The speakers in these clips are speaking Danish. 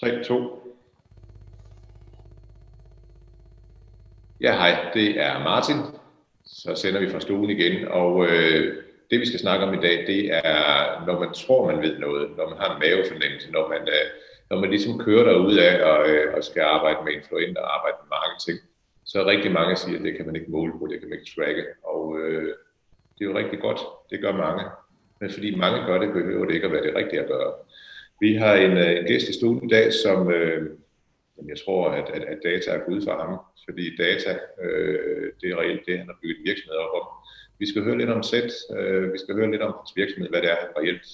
3, 2. Ja, hej, det er Martin. Så sender vi fra stuen igen, og øh, det vi skal snakke om i dag, det er, når man tror, man ved noget, når man har en mavefornemmelse, når man, øh, når man ligesom kører derud af og, øh, og skal arbejde med influenter og arbejde med marketing, så er rigtig mange siger, at det kan man ikke måle på, det kan man ikke tracke, og øh, det er jo rigtig godt, det gør mange. Men fordi mange gør det, behøver det ikke at være det rigtige at gøre. Vi har en, øh, en gæst i studiet i dag, som øh, jeg tror, at, at, at data er gud for ham, fordi data, øh, det er reelt det, han har bygget virksomheder op om. Vi skal høre lidt om sæt, øh, vi skal høre lidt om hans virksomhed, hvad det er, han reelt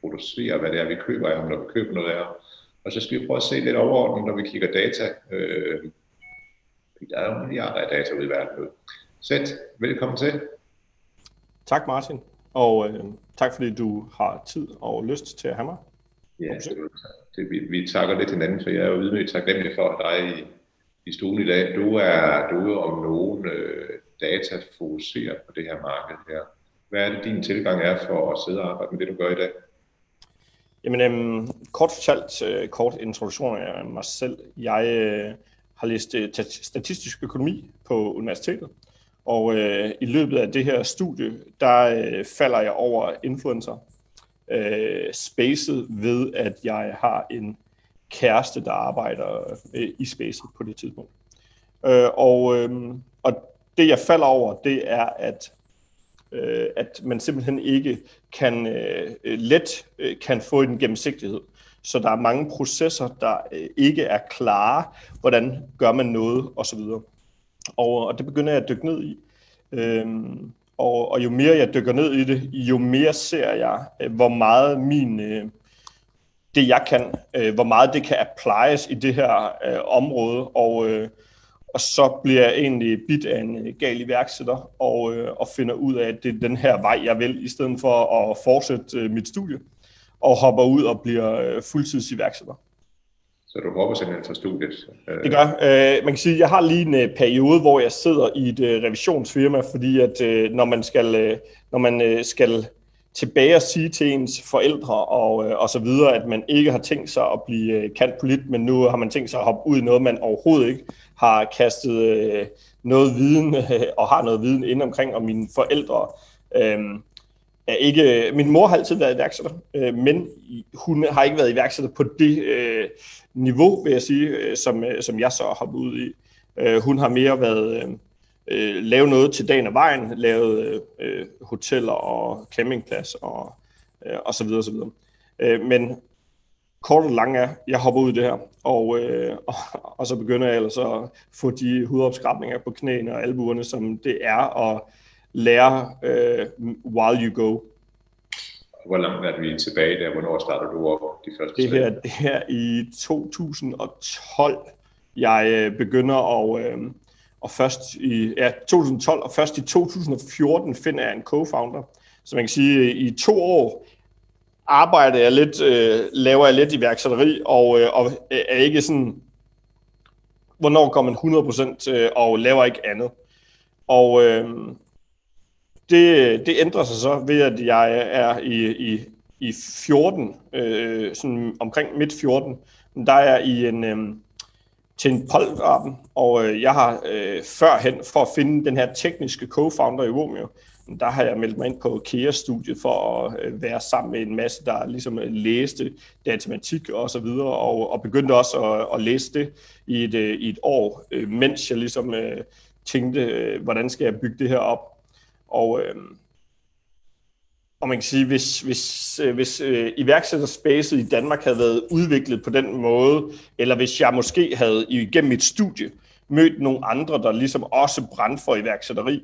producerer, hvad det er, vi køber af ham, når vi køber noget af ham. Og så skal vi prøve at se lidt overordnet, når vi kigger data. Øh, der er jo milliarder af data ude i verden. Sæt, velkommen til. Tak Martin, og øh, tak fordi du har tid og lyst til at have mig. Ja, det, vi, vi takker lidt hinanden, for jeg er jo ydmygt taknemmelig for dig i, i stuen i dag. Du er, du er om nogen øh, data fokuseret på det her marked her. Hvad er det, din tilgang er for at sidde og arbejde med det, du gør i dag? Jamen, øhm, kort fortalt, øh, kort introduktion af mig selv. Jeg øh, har læst øh, statistisk økonomi på universitetet, og øh, i løbet af det her studie, der øh, falder jeg over influencer øh, spacet ved, at jeg har en kæreste, der arbejder øh, i spacet på det tidspunkt. Øh, og, øh, og det jeg falder over, det er, at øh, at man simpelthen ikke kan øh, let øh, kan få en gennemsigtighed. Så der er mange processer, der øh, ikke er klare. Hvordan gør man noget, osv. Og, og det begynder jeg at dykke ned i. Øhm, og, og jo mere jeg dykker ned i det, jo mere ser jeg, øh, hvor meget min, øh, det jeg kan, øh, hvor meget det kan applies i det her øh, område. Og, øh, og så bliver jeg egentlig bit af en øh, gal iværksætter og, øh, og finder ud af, at det er den her vej, jeg vil, i stedet for at fortsætte øh, mit studie og hopper ud og bliver øh, fuldtids iværksætter. Så du hopper simpelthen fra studiet? Det gør. Øh, man kan sige, at jeg har lige en øh, periode, hvor jeg sidder i et øh, revisionsfirma, fordi at øh, når man skal, øh, når man øh, skal tilbage og sige til ens forældre og, øh, og så videre, at man ikke har tænkt sig at blive øh, polit, men nu har man tænkt sig at hoppe ud i noget, man overhovedet ikke har kastet øh, noget viden øh, og har noget viden ind omkring, og mine forældre øh, er ikke... Øh, min mor har altid været iværksætter, øh, men hun har ikke været iværksætter på det øh, niveau, vil jeg sige, øh, som, øh, som jeg så har hoppet ud i. Øh, hun har mere været... Øh, øh lave noget til dagen og vejen, lavet øh, hoteller og campingplads og, øh, og så videre, så videre. Øh, men kort og lang er, jeg hopper ud i det her, og, øh, og, og så begynder jeg ellers at få de hudopskrabninger på knæene og albuerne, som det er at lære øh, while you go. Hvor langt er vi tilbage der? Hvornår starter du op de første det her, det her i 2012, jeg øh, begynder at, øh, og først i ja, 2012, og først i 2014 finder jeg en co-founder. Så man kan sige, i to år arbejder jeg lidt, øh, laver jeg lidt iværksætteri, og, øh, og er ikke sådan, hvornår går man 100% øh, og laver ikke andet. Og øh, det, det ændrer sig så ved, at jeg er i, i, i 14, øh, sådan omkring midt 14, der er jeg i en, øh, til en polterappen, og øh, jeg har øh, førhen, for at finde den her tekniske co-founder i Romeo, der har jeg meldt mig ind på KEA-studiet for at øh, være sammen med en masse, der ligesom øh, læste datamatik og så videre, og, og begyndte også at, at læse det i et, øh, i et år, øh, mens jeg ligesom øh, tænkte, øh, hvordan skal jeg bygge det her op. Og, øh, og man kan sige, hvis, hvis, øh, hvis øh, iværksætterspacet i Danmark havde været udviklet på den måde, eller hvis jeg måske havde igennem mit studie mødt nogle andre, der ligesom også brændte for iværksætteri,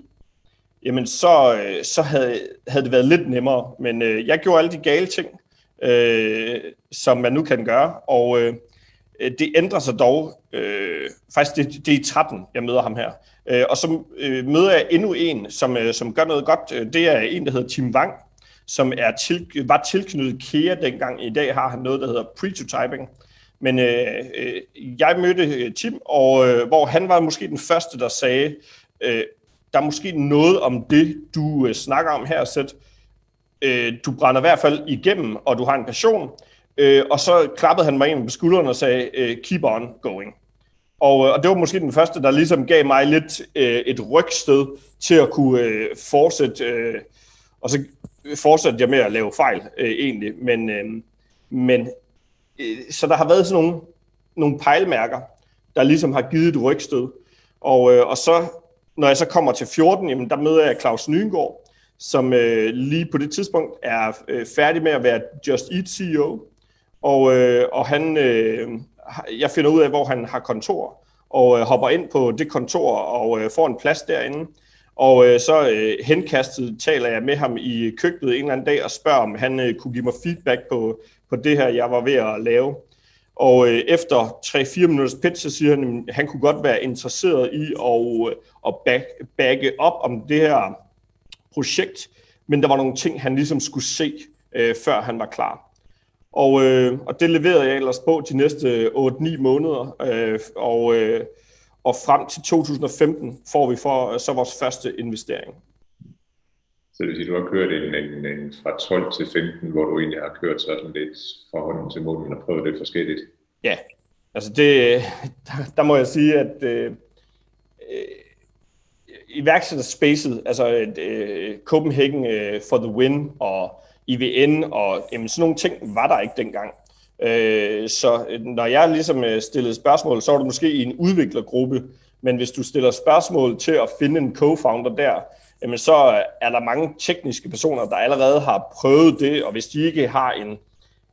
jamen så, øh, så havde, havde det været lidt nemmere. Men øh, jeg gjorde alle de gale ting, øh, som man nu kan gøre, og øh, det ændrer sig dog. Øh, faktisk, det, det er i 13, jeg møder ham her. Øh, og så øh, møder jeg endnu en, som, øh, som gør noget godt. Øh, det er en, der hedder Tim Wang, som er til, var tilknyttet KEA dengang. I dag har han noget, der hedder prototyping. Men øh, øh, jeg mødte øh, Tim, og øh, hvor han var måske den første, der sagde, øh, der er måske noget om det, du øh, snakker om her, Sæt. Øh, du brænder i hvert fald igennem, og du har en passion, øh, og så klappede han mig ind på skulderen og sagde, øh, keep on going. Og, øh, og det var måske den første, der ligesom gav mig lidt øh, et rygsted til at kunne øh, fortsætte, øh, og så fortsatte jeg med at lave fejl øh, egentlig, men, øh, men øh, så der har været sådan nogle, nogle pejlmærker, der ligesom har givet et rygstød, og, øh, og så når jeg så kommer til 14, jamen, der møder jeg Claus Nyengård, som øh, lige på det tidspunkt er øh, færdig med at være Just Eat CEO, og, øh, og han, øh, jeg finder ud af, hvor han har kontor, og øh, hopper ind på det kontor og øh, får en plads derinde. Og øh, så øh, henkastet taler jeg med ham i køkkenet en eller anden dag og spørger, om han øh, kunne give mig feedback på, på det her, jeg var ved at lave. Og øh, efter 3-4 minutters pitch, så siger han, at han kunne godt være interesseret i at, øh, at back, backe op om det her projekt, men der var nogle ting, han ligesom skulle se, øh, før han var klar. Og, øh, og det leverede jeg ellers på de næste 8-9 måneder, øh, og, øh, og frem til 2015 får vi for, så vores første investering. Så det vil sige, du har kørt en, en, en fra 12 til 15, hvor du egentlig har kørt sådan lidt fra hånden til munden og prøvet lidt forskelligt. Ja, altså det, der, der må jeg sige, at øh, iværksætterspacet, altså øh, Copenhagen øh, for the win og IVN og jamen, sådan nogle ting var der ikke dengang. Øh, så øh, når jeg ligesom øh, stillede spørgsmål, så var det måske i en udviklergruppe, men hvis du stiller spørgsmål til at finde en co-founder der, jamen så øh, er der mange tekniske personer, der allerede har prøvet det, og hvis de ikke har en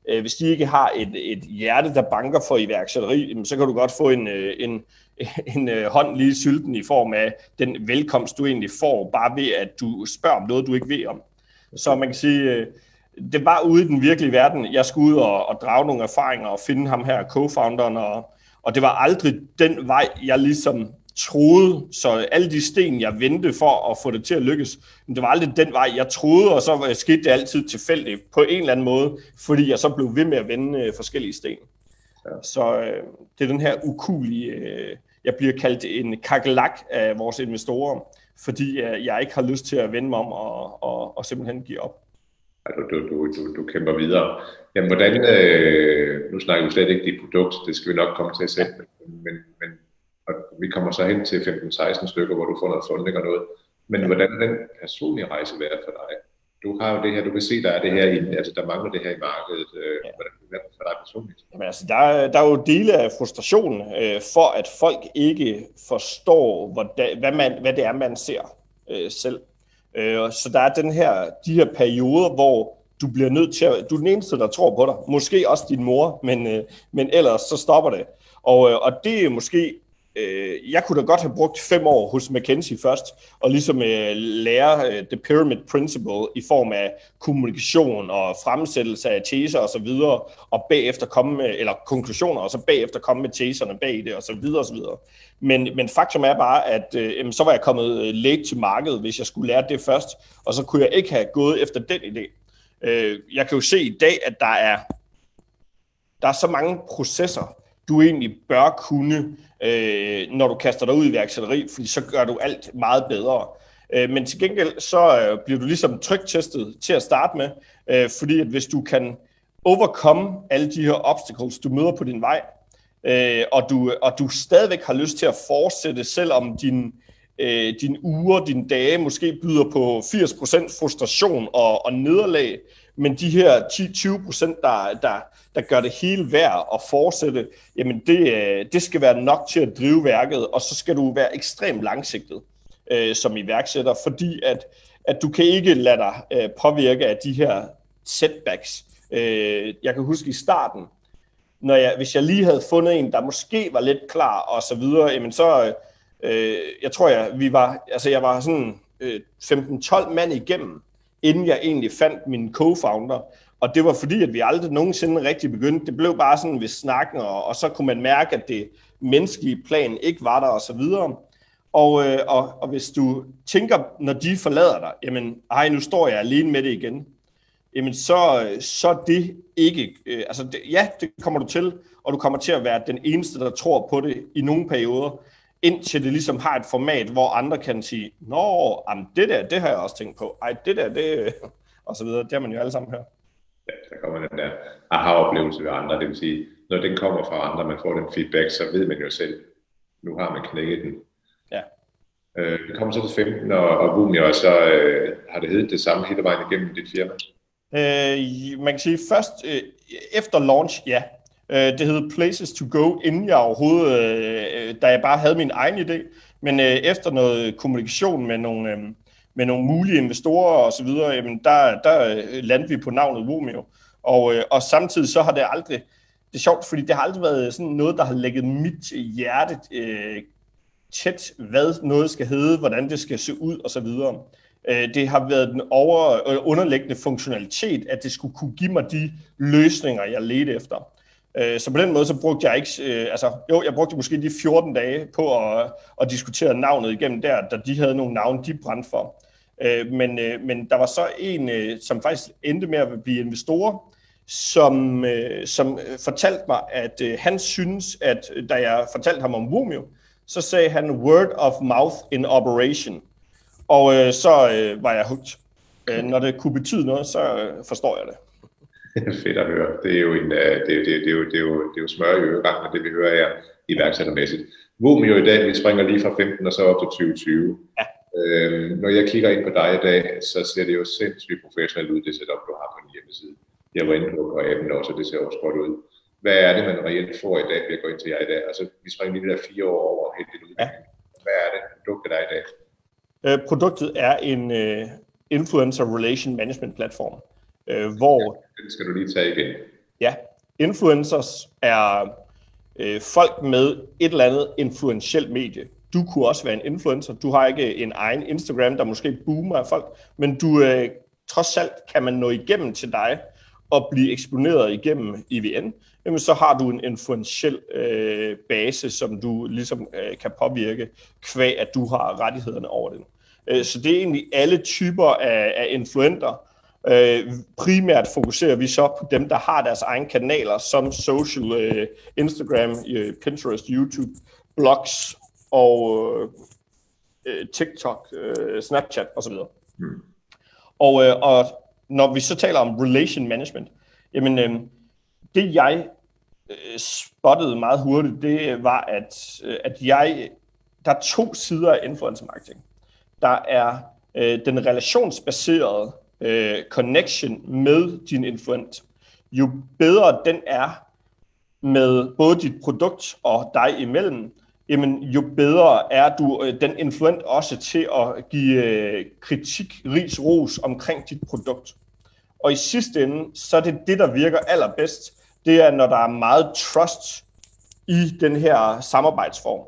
øh, hvis de ikke har et, et hjerte, der banker for iværksætteri, jamen, så kan du godt få en, en, en hånd lige sylten i form af den velkomst, du egentlig får, bare ved at du spørger om noget, du ikke ved om. Så man kan sige, øh, det var ude i den virkelige verden. Jeg skulle ud og, og drage nogle erfaringer og finde ham her, co-founderen, og, og det var aldrig den vej, jeg ligesom troede, så alle de sten, jeg vendte for at få det til at lykkes, men det var aldrig den vej, jeg troede, og så skete det altid tilfældigt på en eller anden måde, fordi jeg så blev ved med at vende øh, forskellige sten. Ja. Så øh, det er den her ukulige, øh, jeg bliver kaldt en kakelak af vores investorer, fordi øh, jeg ikke har lyst til at vende mig om og, og, og simpelthen give op. Du, du, du, du, du kæmper videre. Jamen, hvordan, øh, nu snakker vi slet ikke dit produkt, det skal vi nok komme til at sætte, men, men og vi kommer så hen til 15-16 stykker, hvor du får noget funding og noget. Men hvordan er den personlige rejse været for dig? Du har jo det her, du kan se, der er det her, i, altså der mangler det her i markedet. Øh, ja. Hvordan det for dig personligt? Jamen, altså, der, er, der er jo dele af frustrationen øh, for, at folk ikke forstår, hvad, hvad, man, hvad det er, man ser øh, selv. Øh, så der er den her, de her perioder, hvor du bliver nødt til at, du er den eneste, der tror på dig. Måske også din mor, men, øh, men ellers så stopper det. Og, øh, og det er måske øh, jeg kunne da godt have brugt fem år hos McKinsey først, og ligesom øh, lære øh, The Pyramid Principle i form af kommunikation og fremsættelse af teser og så videre, og bagefter komme med, eller konklusioner, og så bagefter komme med teserne bag det, og så videre og så videre. Men, men faktum er bare, at øh, så var jeg kommet øh, late til markedet, hvis jeg skulle lære det først, og så kunne jeg ikke have gået efter den idé. Øh, jeg kan jo se i dag, at der er, der er så mange processer, du egentlig bør kunne, øh, når du kaster dig ud i værksætteri, fordi så gør du alt meget bedre. Øh, men til gengæld så øh, bliver du ligesom trygtestet til at starte med, øh, fordi at hvis du kan overkomme alle de her obstacles, du møder på din vej, øh, og, du, og du stadigvæk har lyst til at fortsætte, selvom din, øh, dine uger, dine dage måske byder på 80% frustration og, og nederlag, men de her 10-20 procent, der, der, der gør det hele værd at fortsætte, jamen det, øh, det skal være nok til at drive værket, og så skal du være ekstremt langsigtet øh, som iværksætter, fordi at, at du kan ikke lade dig øh, påvirke af de her setbacks. Øh, jeg kan huske i starten, når jeg, hvis jeg lige havde fundet en, der måske var lidt klar og så videre, jamen så, øh, øh jeg tror jeg, vi var, altså jeg var sådan øh, 15-12 mand igennem, inden jeg egentlig fandt min co-founder. Og det var fordi, at vi aldrig nogensinde rigtig begyndte. Det blev bare sådan ved snakken, og, og så kunne man mærke, at det menneskelige plan ikke var der, og så videre. Og, øh, og, og hvis du tænker, når de forlader dig, jamen, ej, nu står jeg alene med det igen, jamen så, øh, så det ikke, øh, altså det, ja, det kommer du til, og du kommer til at være den eneste, der tror på det i nogle perioder, indtil det ligesom har et format, hvor andre kan sige, nå, jamen, det der, det har jeg også tænkt på, ej, det der, det, og så videre, det har man jo alle sammen hørt. ja, der kommer den der aha-oplevelse ved andre, det vil sige, når den kommer fra andre, man får den feedback, så ved man jo selv, nu har man knækket den. Ja. Øh, vi kommer så til 15, og, og Vumio, og så øh, har det heddet det samme hele vejen igennem dit firma? Øh, man kan sige først, øh, efter launch, ja. Øh, det hed Places to Go, inden jeg overhovedet, øh, øh, da jeg bare havde min egen idé. Men øh, efter noget kommunikation med nogle, øh, med nogle mulige investorer og så videre, jamen der, der øh, landte vi på navnet Vomeo. Og, øh, og samtidig så har det aldrig, det er sjovt, fordi det har aldrig været sådan noget, der har lægget mit hjerte øh, tæt, hvad noget skal hedde, hvordan det skal se ud og så videre. Øh, det har været den over, øh, underliggende funktionalitet, at det skulle kunne give mig de løsninger, jeg ledte efter. Øh, så på den måde, så brugte jeg ikke, øh, altså jo, jeg brugte måske de 14 dage på at, at diskutere navnet igennem der, da de havde nogle navne, de brændte for. Øh, men, øh, men der var så en, som faktisk endte med at blive investor, som, som fortalte mig, at han synes, at da jeg fortalte ham om Vumio, så sagde han word of mouth in operation. Og øh, så øh, var jeg hooked. Øh, når det kunne betyde noget, så øh, forstår jeg det. Fedt at høre. Det er jo, en, uh, det, det, det, er jo, det, er jo, det er jo smør i øregangen, det vi hører her iværksættermæssigt. jo i dag, vi springer lige fra 15 og så op til 2020. Ja. Øhm, når jeg kigger ind på dig i dag, så ser det jo sindssygt professionelt ud, det setup, du har på din hjemmeside. Jeg var inde på på appen også, så det ser også godt ud. Hvad er det, man reelt får i dag, ved at gå ind til jer i dag? Altså, vi springer lige de der fire år over helt det udvikling. Ja. Hvad er det, produktet er i dag? Øh, produktet er en uh, influencer relation management platform, uh, hvor... Den skal du lige tage igen. Ja, influencers er uh, folk med et eller andet influentielt medie. Du kunne også være en influencer. Du har ikke en egen Instagram, der måske boomer af folk, men du uh, trods alt kan man nå igennem til dig og blive eksponeret igennem IVN, jamen så har du en influentiel øh, base, som du ligesom øh, kan påvirke, kvæg at du har rettighederne over den. Øh, så det er egentlig alle typer af, af influenter. Øh, primært fokuserer vi så på dem, der har deres egne kanaler, som social, øh, Instagram, øh, Pinterest, YouTube, blogs og øh, TikTok, øh, Snapchat osv. Mm. Og, øh, og når vi så taler om relation management, jamen øh, det jeg øh, spottede meget hurtigt, det var, at, øh, at jeg, der er to sider af influencer marketing. Der er øh, den relationsbaserede øh, connection med din influent. Jo bedre den er med både dit produkt og dig imellem, jamen, jo bedre er du øh, den influent også til at give øh, kritik, ris, ros omkring dit produkt. Og i sidste ende, så er det det, der virker allerbedst, det er, når der er meget trust i den her samarbejdsform.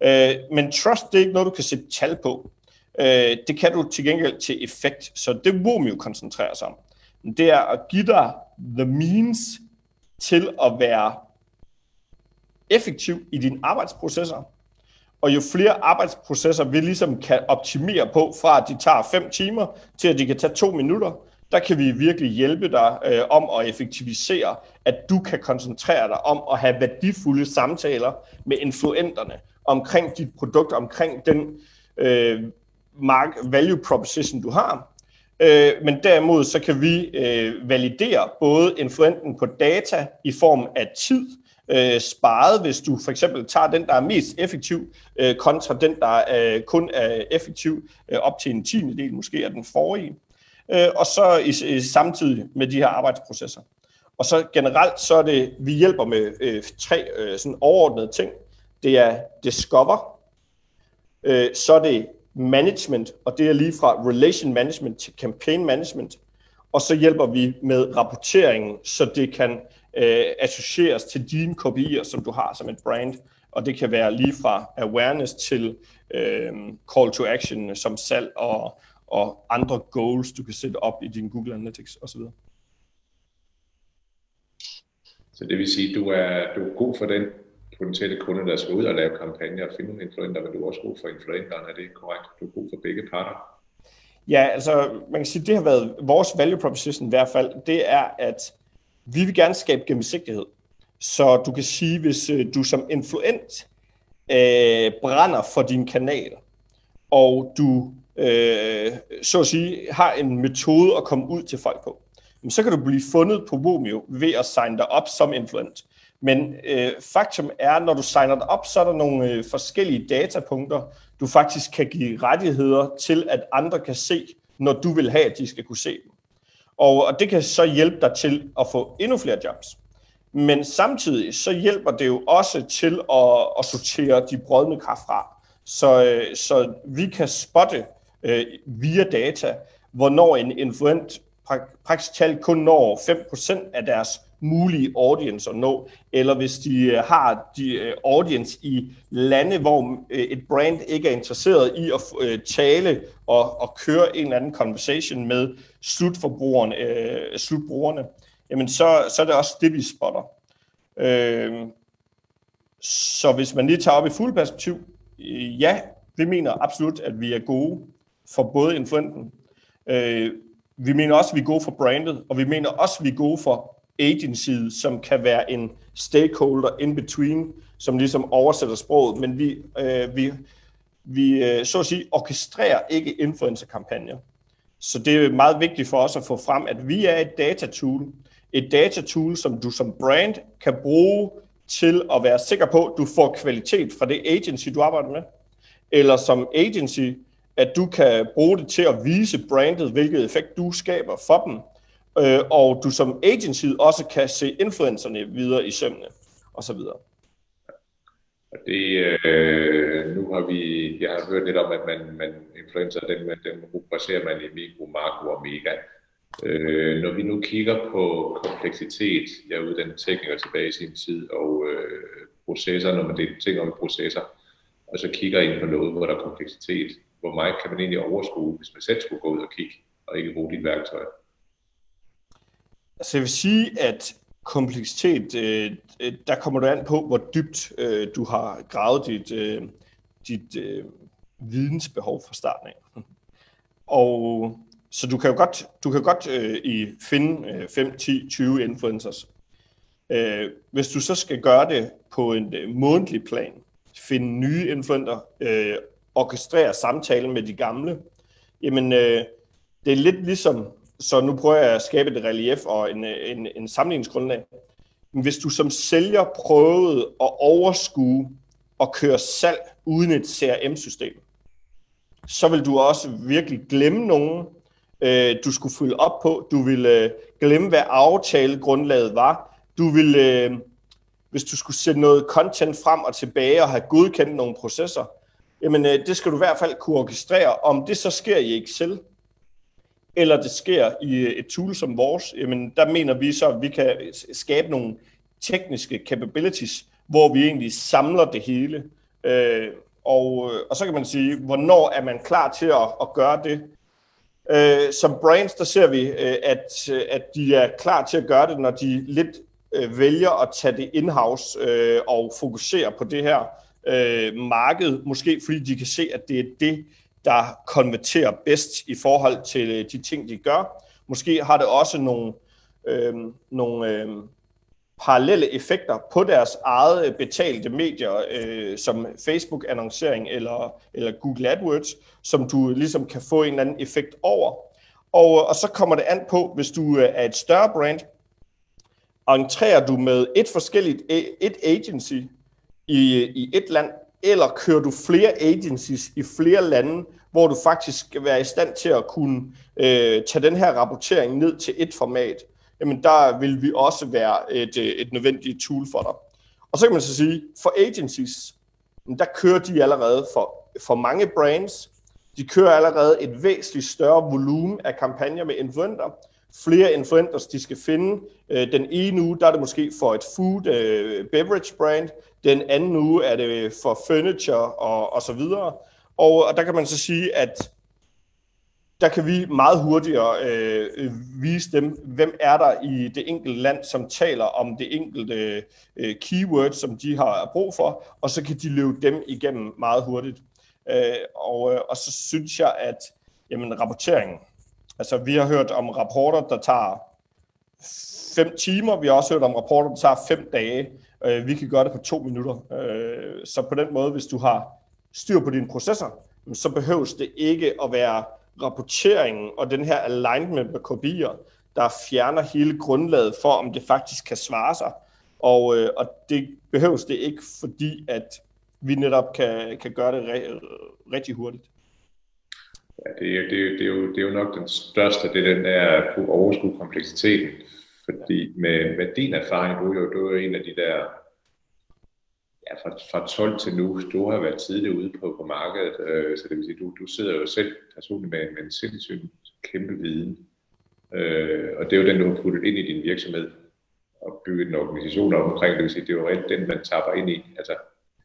Øh, men trust, det er ikke noget, du kan sætte tal på. Øh, det kan du til gengæld til effekt. Så det Vomio koncentrerer sig om, det er at give dig the means til at være effektiv i dine arbejdsprocesser. Og jo flere arbejdsprocesser vi ligesom kan optimere på, fra at de tager 5 timer, til at de kan tage 2 minutter, der kan vi virkelig hjælpe dig øh, om at effektivisere, at du kan koncentrere dig om at have værdifulde samtaler med influenterne omkring dit produkt, omkring den øh, mark value proposition, du har. Øh, men derimod så kan vi øh, validere både influenten på data i form af tid, øh, sparet, hvis du for eksempel tager den, der er mest effektiv, øh, kontra den, der øh, kun er effektiv øh, op til en tiende del måske af den forrige øh, og så i, i, samtidig med de her arbejdsprocesser. Og så generelt, så er det, vi hjælper med øh, tre øh, sådan overordnede ting. Det er discover, øh, så er det management, og det er lige fra relation management til campaign management, og så hjælper vi med rapporteringen, så det kan øh, associeres til dine kopier, som du har som et brand, og det kan være lige fra awareness til øh, call to action som salg og, og andre goals, du kan sætte op i din Google Analytics osv. Så det vil sige, du er, du er god for den potentielle kunder, der skal ud og lave kampagner og finde nogle influenter, men du er også god for influenterne, er det korrekt? Du er god for begge parter? Ja, altså man kan sige, det har været vores value proposition i hvert fald, det er, at vi vil gerne skabe gennemsigtighed. Så du kan sige, hvis øh, du som influent øh, brænder for din kanal, og du øh, så at sige, har en metode at komme ud til folk på, så kan du blive fundet på Vimeo ved at signe dig op som influent. Men øh, faktum er, når du signer dig op, så er der nogle øh, forskellige datapunkter, du faktisk kan give rettigheder til, at andre kan se, når du vil have, at de skal kunne se dem. Og, og det kan så hjælpe dig til at få endnu flere jobs. Men samtidig så hjælper det jo også til at, at sortere de brødne kar fra. Så, øh, så vi kan spotte øh, via data, hvornår en influent praktisk talt kun når 5% af deres mulige audience at nå, eller hvis de øh, har de øh, audience i lande, hvor øh, et brand ikke er interesseret i at tale og, og køre en eller anden conversation med slutforbrugerne, øh, slutbrugerne, jamen så, så er det også det, vi spotter. Øh, så hvis man lige tager op i fuld perspektiv, ja, vi mener absolut, at vi er gode for både influenten. Øh, vi mener også, at vi er gode for brandet, og vi mener også, at vi er gode for agencyet, som kan være en stakeholder in between, som ligesom oversætter sproget, men vi, øh, vi, vi øh, så at sige orkestrerer ikke influencer-kampagner. Så det er meget vigtigt for os at få frem, at vi er et datatool. Et datatool, som du som brand kan bruge til at være sikker på, at du får kvalitet fra det agency, du arbejder med. Eller som agency, at du kan bruge det til at vise brandet, hvilket effekt du skaber for dem, øh, og du som agency også kan se influencerne videre i sømne, og så videre. Og det, øh, nu har vi, jeg har hørt lidt om, at man, man influencer, dem, dem rubricerer man i mikro, makro og mega. Øh, når vi nu kigger på kompleksitet, jeg er uddannet tekniker tilbage i sin tid, og øh, processer, når man deler ting om processer, og så kigger ind på noget, hvor der er kompleksitet, hvor meget kan man egentlig overskue, hvis man selv skulle gå ud og kigge, og ikke bruge dit værktøj? Altså jeg vil sige, at kompleksitet, øh, øh, der kommer du an på, hvor dybt øh, du har gravet dit, øh, dit øh, vidensbehov fra starten af. Og så du kan jo godt, du kan godt øh, i finde øh, 5, 10, 20 influencers. Øh, hvis du så skal gøre det på en øh, månedlig plan, finde nye influencer, øh, orkestrere samtalen med de gamle, jamen øh, det er lidt ligesom så nu prøver jeg at skabe et relief og en, en, en sammenligningsgrundlag. Hvis du som sælger prøvede at overskue og køre salg uden et CRM-system, så vil du også virkelig glemme nogen, øh, du skulle følge op på. Du vil øh, glemme, hvad aftalegrundlaget var. Du vil, øh, hvis du skulle sætte noget content frem og tilbage og have godkendt nogle processer, jamen øh, det skal du i hvert fald kunne orkestrere. Om det så sker i Excel, eller det sker i øh, et tool som vores, jamen der mener vi så, at vi kan skabe nogle tekniske capabilities, hvor vi egentlig samler det hele. Øh, og, øh, og så kan man sige, hvornår er man klar til at, at gøre det? Øh, som brands, der ser vi, øh, at, at de er klar til at gøre det, når de lidt øh, vælger at tage det in-house øh, og fokusere på det her øh, marked, måske fordi de kan se, at det er det, der konverterer bedst i forhold til øh, de ting, de gør. Måske har det også nogle, øh, nogle øh, parallelle effekter på deres eget øh, betalte medier, øh, som Facebook-annoncering eller, eller Google AdWords, som du ligesom kan få en eller anden effekt over. Og, øh, og så kommer det an på, hvis du er et større brand, entrerer du med et forskelligt et agency i, i et land, eller kører du flere agencies i flere lande, hvor du faktisk skal være i stand til at kunne øh, tage den her rapportering ned til et format, jamen der vil vi også være et, øh, et nødvendigt tool for dig. Og så kan man så sige, for agencies, der kører de allerede for, for mange brands, de kører allerede et væsentligt større volumen af kampagner med influenter. Flere influencers, de skal finde. Øh, den ene uge, der er det måske for et food øh, beverage brand. Den anden uge er det for furniture og, og så videre. Og, og der kan man så sige, at der kan vi meget hurtigere øh, vise dem, hvem er der i det enkelte land, som taler om det enkelte øh, keyword, som de har brug for, og så kan de løbe dem igennem meget hurtigt. Øh, og, øh, og så synes jeg, at jamen, rapporteringen, altså vi har hørt om rapporter, der tager fem timer, vi har også hørt om rapporter, der tager fem dage, øh, vi kan gøre det på to minutter. Øh, så på den måde, hvis du har styr på dine processer, så behøves det ikke at være rapporteringen og den her alignment med kopier. der fjerner hele grundlaget for, om det faktisk kan svare sig. Og, øh, og det behøves det ikke, fordi at vi netop kan, kan gøre det re- rigtig hurtigt. Ja, det, er, det, er, det, er jo, det er jo nok den største, det er den der at overskue kompleksiteten. Fordi med, med din erfaring, du er jo, du er jo en af de der, ja, fra, fra 12 til nu, du har været tidligt ude på, på markedet, øh, så det vil sige, du, du sidder jo selv personligt med, med en sindssygt kæmpe viden. Øh, og det er jo den, du har puttet ind i din virksomhed og bygget en organisation op omkring, det vil sige, det er jo rent den, man tapper ind i. Altså,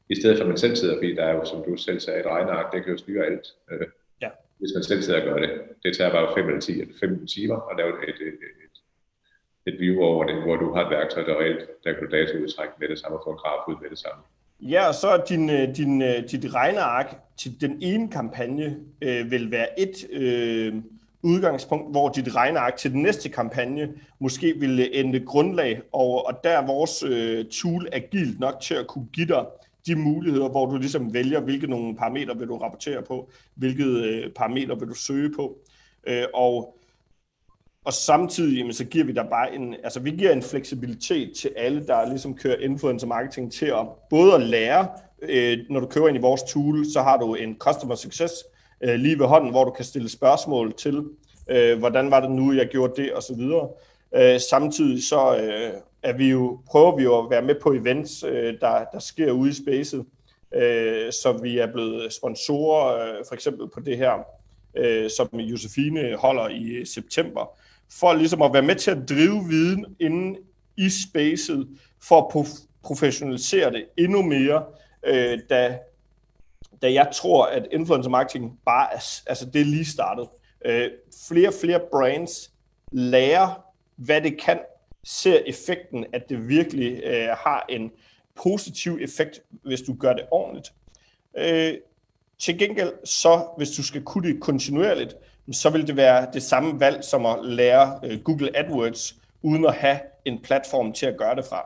i stedet for at man selv sidder, fordi der er jo, som du selv sagde, et regneark, det kan jo styre alt. Øh, ja. Hvis man selv sidder og gør det. Det tager bare 5 eller 10 eller 15 timer at lave et, et, et, et view over det, hvor du har et værktøj, der reelt, der kan du dataudtrække med det samme og få en graf ud med det samme. Ja, og så er din, øh, din, øh, dit regneark til den ene kampagne øh, vil være et øh, udgangspunkt, hvor dit regneark til den næste kampagne måske vil øh, ende grundlag, og, og der er vores øh, tool agilt nok til at kunne give dig de muligheder, hvor du ligesom vælger, hvilke nogle parametre vil du rapportere på, hvilke øh, parametre vil du søge på. Øh, og, og samtidig jamen, så giver vi der bare en, altså vi giver en fleksibilitet til alle, der ligesom kører influencer marketing til at både at lære, øh, når du kører ind i vores tool, så har du en customer success øh, lige ved hånden, hvor du kan stille spørgsmål til, øh, hvordan var det nu, jeg gjorde det, og så videre. Øh, samtidig så øh, er vi jo, prøver vi jo at være med på events, øh, der, der sker ude i spacet, øh, så vi er blevet sponsorer, øh, for eksempel på det her, øh, som Josefine holder i september, for ligesom at være med til at drive viden inden i spacet, for at professionalisere det endnu mere, øh, da, da jeg tror, at influencer marketing bare er, altså det er lige startet. Øh, flere og flere brands lærer, hvad det kan, ser effekten, at det virkelig øh, har en positiv effekt, hvis du gør det ordentligt. Øh, til gengæld, så hvis du skal kunne det kontinuerligt, så vil det være det samme valg som at lære øh, Google AdWords, uden at have en platform til at gøre det fra.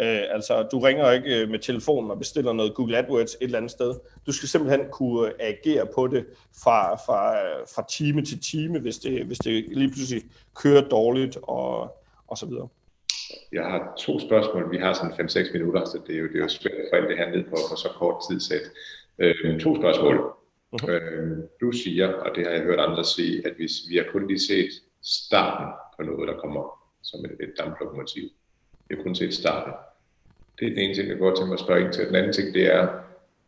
Øh, altså, du ringer ikke øh, med telefonen og bestiller noget Google AdWords et eller andet sted. Du skal simpelthen kunne øh, agere på det fra, fra, øh, fra time til time, hvis det, hvis det lige pludselig kører dårligt og, og så videre. Jeg har to spørgsmål. Vi har sådan 5-6 minutter, så det er jo, det er jo svært for alt det her ned på, på så kort tid sæt. Øh, to spørgsmål. Uh-huh. Øh, du siger, og det har jeg hørt andre sige, at hvis vi har kun lige set starten på noget, der kommer som et, et damplokomotiv. Vi har kun set starten. Det er den ene ting, jeg går til mig at spørge ind til. Den anden ting, det er,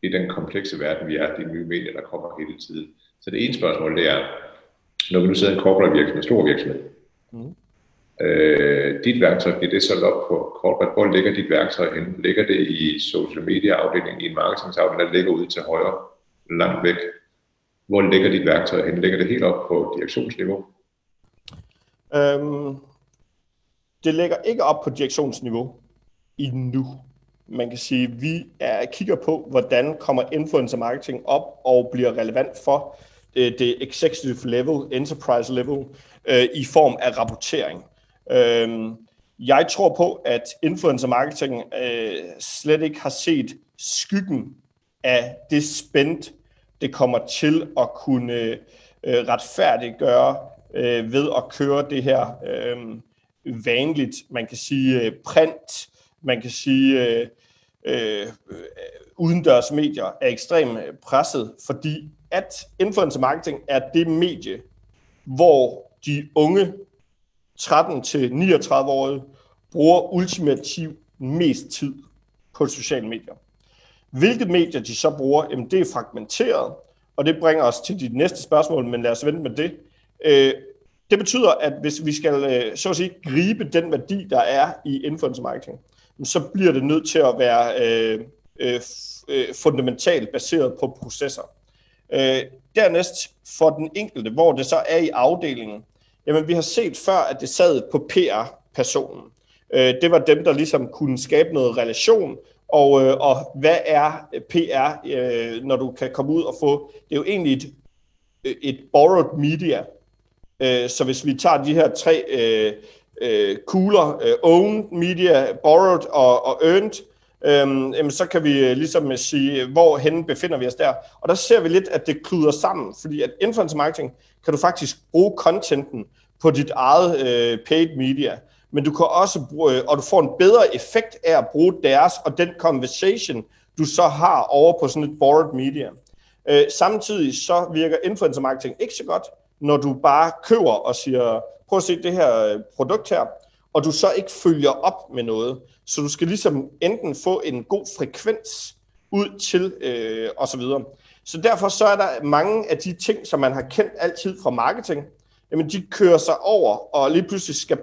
i den komplekse verden, vi er, de nye medier, der kommer hele tiden. Så det ene spørgsmål, det er, når vi nu sidder i en corporate virksomhed, en stor virksomhed, mm. øh, dit værktøj, bliver det så op på corporate? Hvor ligger dit værktøj hen? Ligger det i social media afdelingen, i en marketingsafdeling, der ligger ude til højre, langt væk? Hvor ligger dit værktøj hen? Ligger det helt op på direktionsniveau? Øhm, det ligger ikke op på direktionsniveau endnu. Man kan sige, at vi er, kigger på, hvordan kommer influencer marketing op og bliver relevant for øh, det executive level, enterprise level, øh, i form af rapportering. Øh, jeg tror på, at influencer marketing øh, slet ikke har set skyggen af det spændt, det kommer til at kunne øh, retfærdiggøre øh, ved at køre det her øh, vanligt, man kan sige øh, print, man kan sige øh, øh, udendørs medier er ekstremt øh, presset, fordi at influencer marketing er det medie, hvor de unge 13-39-årige bruger ultimativt mest tid på sociale medier. Hvilke medier de så bruger, jamen det er fragmenteret, og det bringer os til dit næste spørgsmål, men lad os vente med det. Øh, det betyder, at hvis vi skal øh, så at sige, gribe den værdi, der er i influencer marketing, så bliver det nødt til at være øh, øh, øh, fundamentalt baseret på processer. Øh, dernæst for den enkelte, hvor det så er i afdelingen, jamen vi har set før, at det sad på PR-personen. Øh, det var dem, der ligesom kunne skabe noget relation, og, øh, og hvad er øh, PR, øh, når du kan komme ud og få, det er jo egentlig et, øh, et borrowed media, Øh, så hvis vi tager de her tre øh, øh, kugler, øh, owned, media, borrowed og, og earned, øhm, så kan vi øh, ligesom sige, hvor hen befinder vi os der. Og der ser vi lidt, at det kluder sammen, fordi at influencer marketing kan du faktisk bruge contenten på dit eget øh, paid media, men du kan også bruge, øh, og du får en bedre effekt af at bruge deres og den conversation, du så har over på sådan et board media. Øh, samtidig så virker influencer marketing ikke så godt, når du bare køber og siger, prøv at se det her øh, produkt her, og du så ikke følger op med noget. Så du skal ligesom enten få en god frekvens ud til øh, og så videre. Så derfor så er der mange af de ting, som man har kendt altid fra marketing, jamen de kører sig over, og lige pludselig skal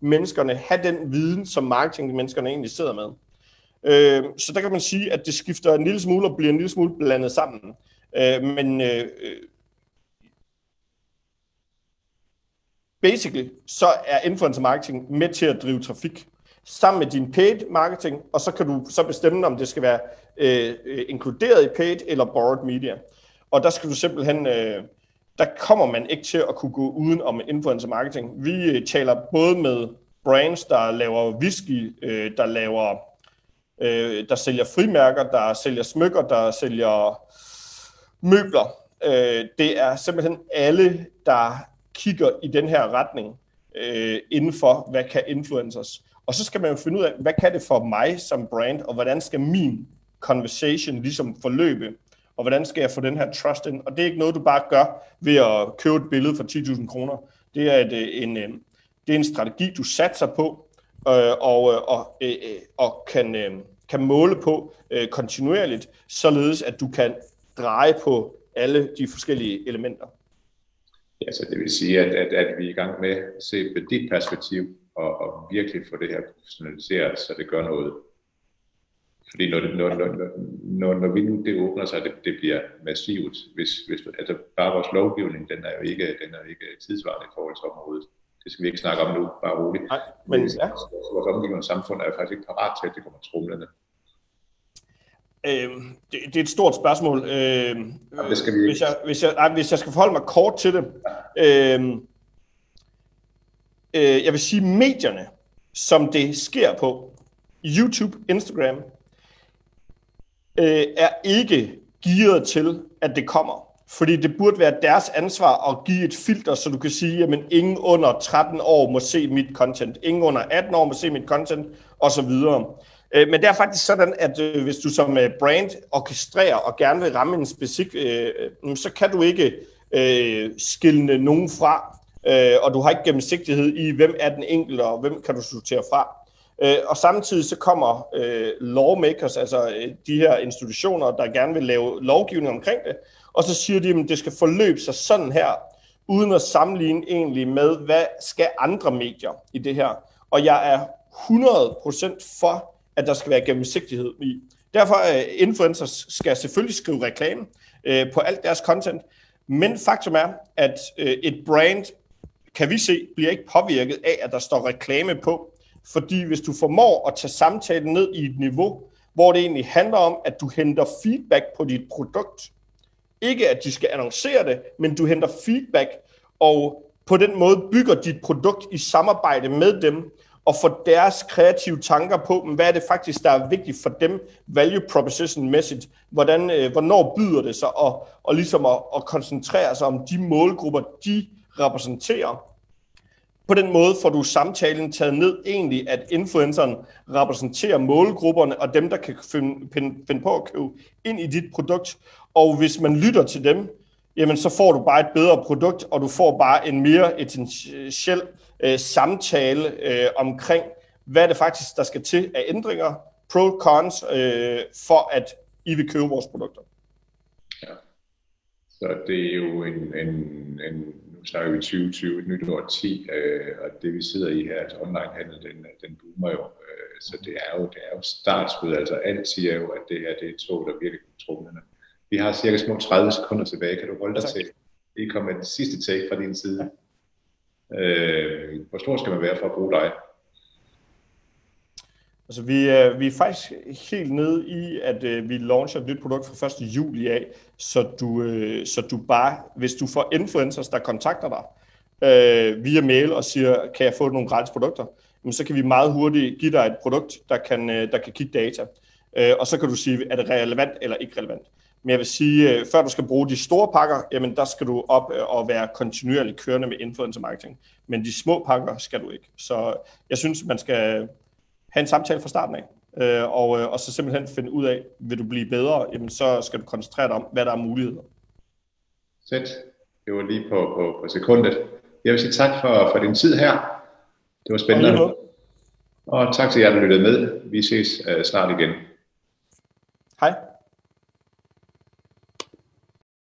menneskerne have den viden, som marketingmenneskerne egentlig sidder med. Øh, så der kan man sige, at det skifter en lille smule og bliver en lille smule blandet sammen. Øh, men øh, basically, så er influencer marketing med til at drive trafik sammen med din paid marketing, og så kan du så bestemme, om det skal være øh, inkluderet i paid eller borrowed media. Og der skal du simpelthen, øh, der kommer man ikke til at kunne gå uden om influencer marketing. Vi øh, taler både med brands, der laver whisky, øh, der laver, øh, der sælger frimærker, der sælger smykker, der sælger møbler. Øh, det er simpelthen alle, der kigger i den her retning øh, inden for, hvad kan influencers. Og så skal man jo finde ud af, hvad kan det for mig som brand, og hvordan skal min conversation ligesom forløbe, og hvordan skal jeg få den her trust ind? Og det er ikke noget, du bare gør ved at købe et billede for 10.000 kroner. Det er, et, øh, en, øh, det er en strategi, du satser på, øh, og, øh, og, og kan, kan måle på kontinuerligt, således at du kan dreje på alle de forskellige elementer. Ja, så det vil sige, at, at, at vi er i gang med at se på dit perspektiv, og, og virkelig få det her professionaliseret, så det gør noget. Fordi når, det, når, når, når, når vi nu det åbner sig, det, det bliver massivt. Hvis, hvis, altså bare vores lovgivning, den er jo ikke, den er jo ikke tidsvarende i forhold til området. Det skal vi ikke snakke om nu, bare roligt. Nej, men ja. Vores omgivende samfund er faktisk ikke parat til, at det kommer trumlende. Øh, det, det er et stort spørgsmål. Øh, ja, det skal vi hvis, jeg, hvis, jeg, nej, hvis jeg skal forholde mig kort til det. Øh, øh, jeg vil sige medierne, som det sker på, YouTube, Instagram, øh, er ikke gearet til, at det kommer. Fordi det burde være deres ansvar at give et filter, så du kan sige, at ingen under 13 år må se mit content, ingen under 18 år må se mit content, osv. Øh, men det er faktisk sådan, at øh, hvis du som øh, brand orkestrerer og gerne vil ramme en specifik, så kan du ikke skille nogen fra, og du har ikke gennemsigtighed i, hvem er den enkelte, og hvem kan du sortere fra. Øh, og samtidig så kommer øh, lawmakers, altså øh, de her institutioner, der gerne vil lave lovgivning omkring det, og så siger de, at det skal forløbe sig sådan her, uden at sammenligne egentlig med, hvad skal andre medier i det her. Og jeg er 100% for at der skal være gennemsigtighed i. Derfor øh, influencers skal selvfølgelig skrive reklame øh, på alt deres content, men faktum er, at øh, et brand, kan vi se, bliver ikke påvirket af, at der står reklame på. Fordi hvis du formår at tage samtalen ned i et niveau, hvor det egentlig handler om, at du henter feedback på dit produkt, ikke at de skal annoncere det, men du henter feedback, og på den måde bygger dit produkt i samarbejde med dem, og får deres kreative tanker på, hvad er det faktisk, der er vigtigt for dem, value proposition message, hvordan, øh, hvornår byder det sig, og, og ligesom at, at koncentrere sig om de målgrupper, de repræsenterer. På den måde får du samtalen taget ned egentlig, at influenceren repræsenterer målgrupperne og dem, der kan finde, finde, finde på at købe ind i dit produkt. Og hvis man lytter til dem, jamen så får du bare et bedre produkt, og du får bare en mere essentiel øh, samtale øh, omkring, hvad det faktisk, der skal til af ændringer, pro cons, øh, for at I vil købe vores produkter. Ja. Så det er jo en, en, en nu snakker vi 2020, et nyt år 10, øh, og det vi sidder i her, altså online-handel, den, den boomer jo. Øh, så det er jo, det er jo startskud, altså alt siger jo, at det her det er et tog, der virkelig trumlende. Vi har cirka små 30 sekunder tilbage. Kan du holde dig til? Det kommer det sidste take fra din side. Øh, hvor stor skal man være for at bruge dig? Altså, vi er, vi er faktisk helt nede i, at øh, vi launcher et nyt produkt fra 1. juli af, så du, øh, så du bare, hvis du får influencers, der kontakter dig øh, via mail og siger, kan jeg få nogle gratis produkter, jamen, så kan vi meget hurtigt give dig et produkt, der kan, øh, der kan kigge data. Øh, og så kan du sige, er det relevant eller ikke relevant. Men jeg vil sige, øh, før du skal bruge de store pakker, jamen der skal du op øh, og være kontinuerligt kørende med influencer marketing. Men de små pakker skal du ikke. Så jeg synes, man skal have en samtale fra starten af. Øh, og, og så simpelthen finde ud af, vil du blive bedre, jamen så skal du koncentrere dig om, hvad der er muligheder. Sæt. Det var lige på, på, på sekundet. Jeg vil sige tak for, for din tid her. Det var spændende. Og, og tak til jer, der lyttede med. Vi ses uh, snart igen. Hej.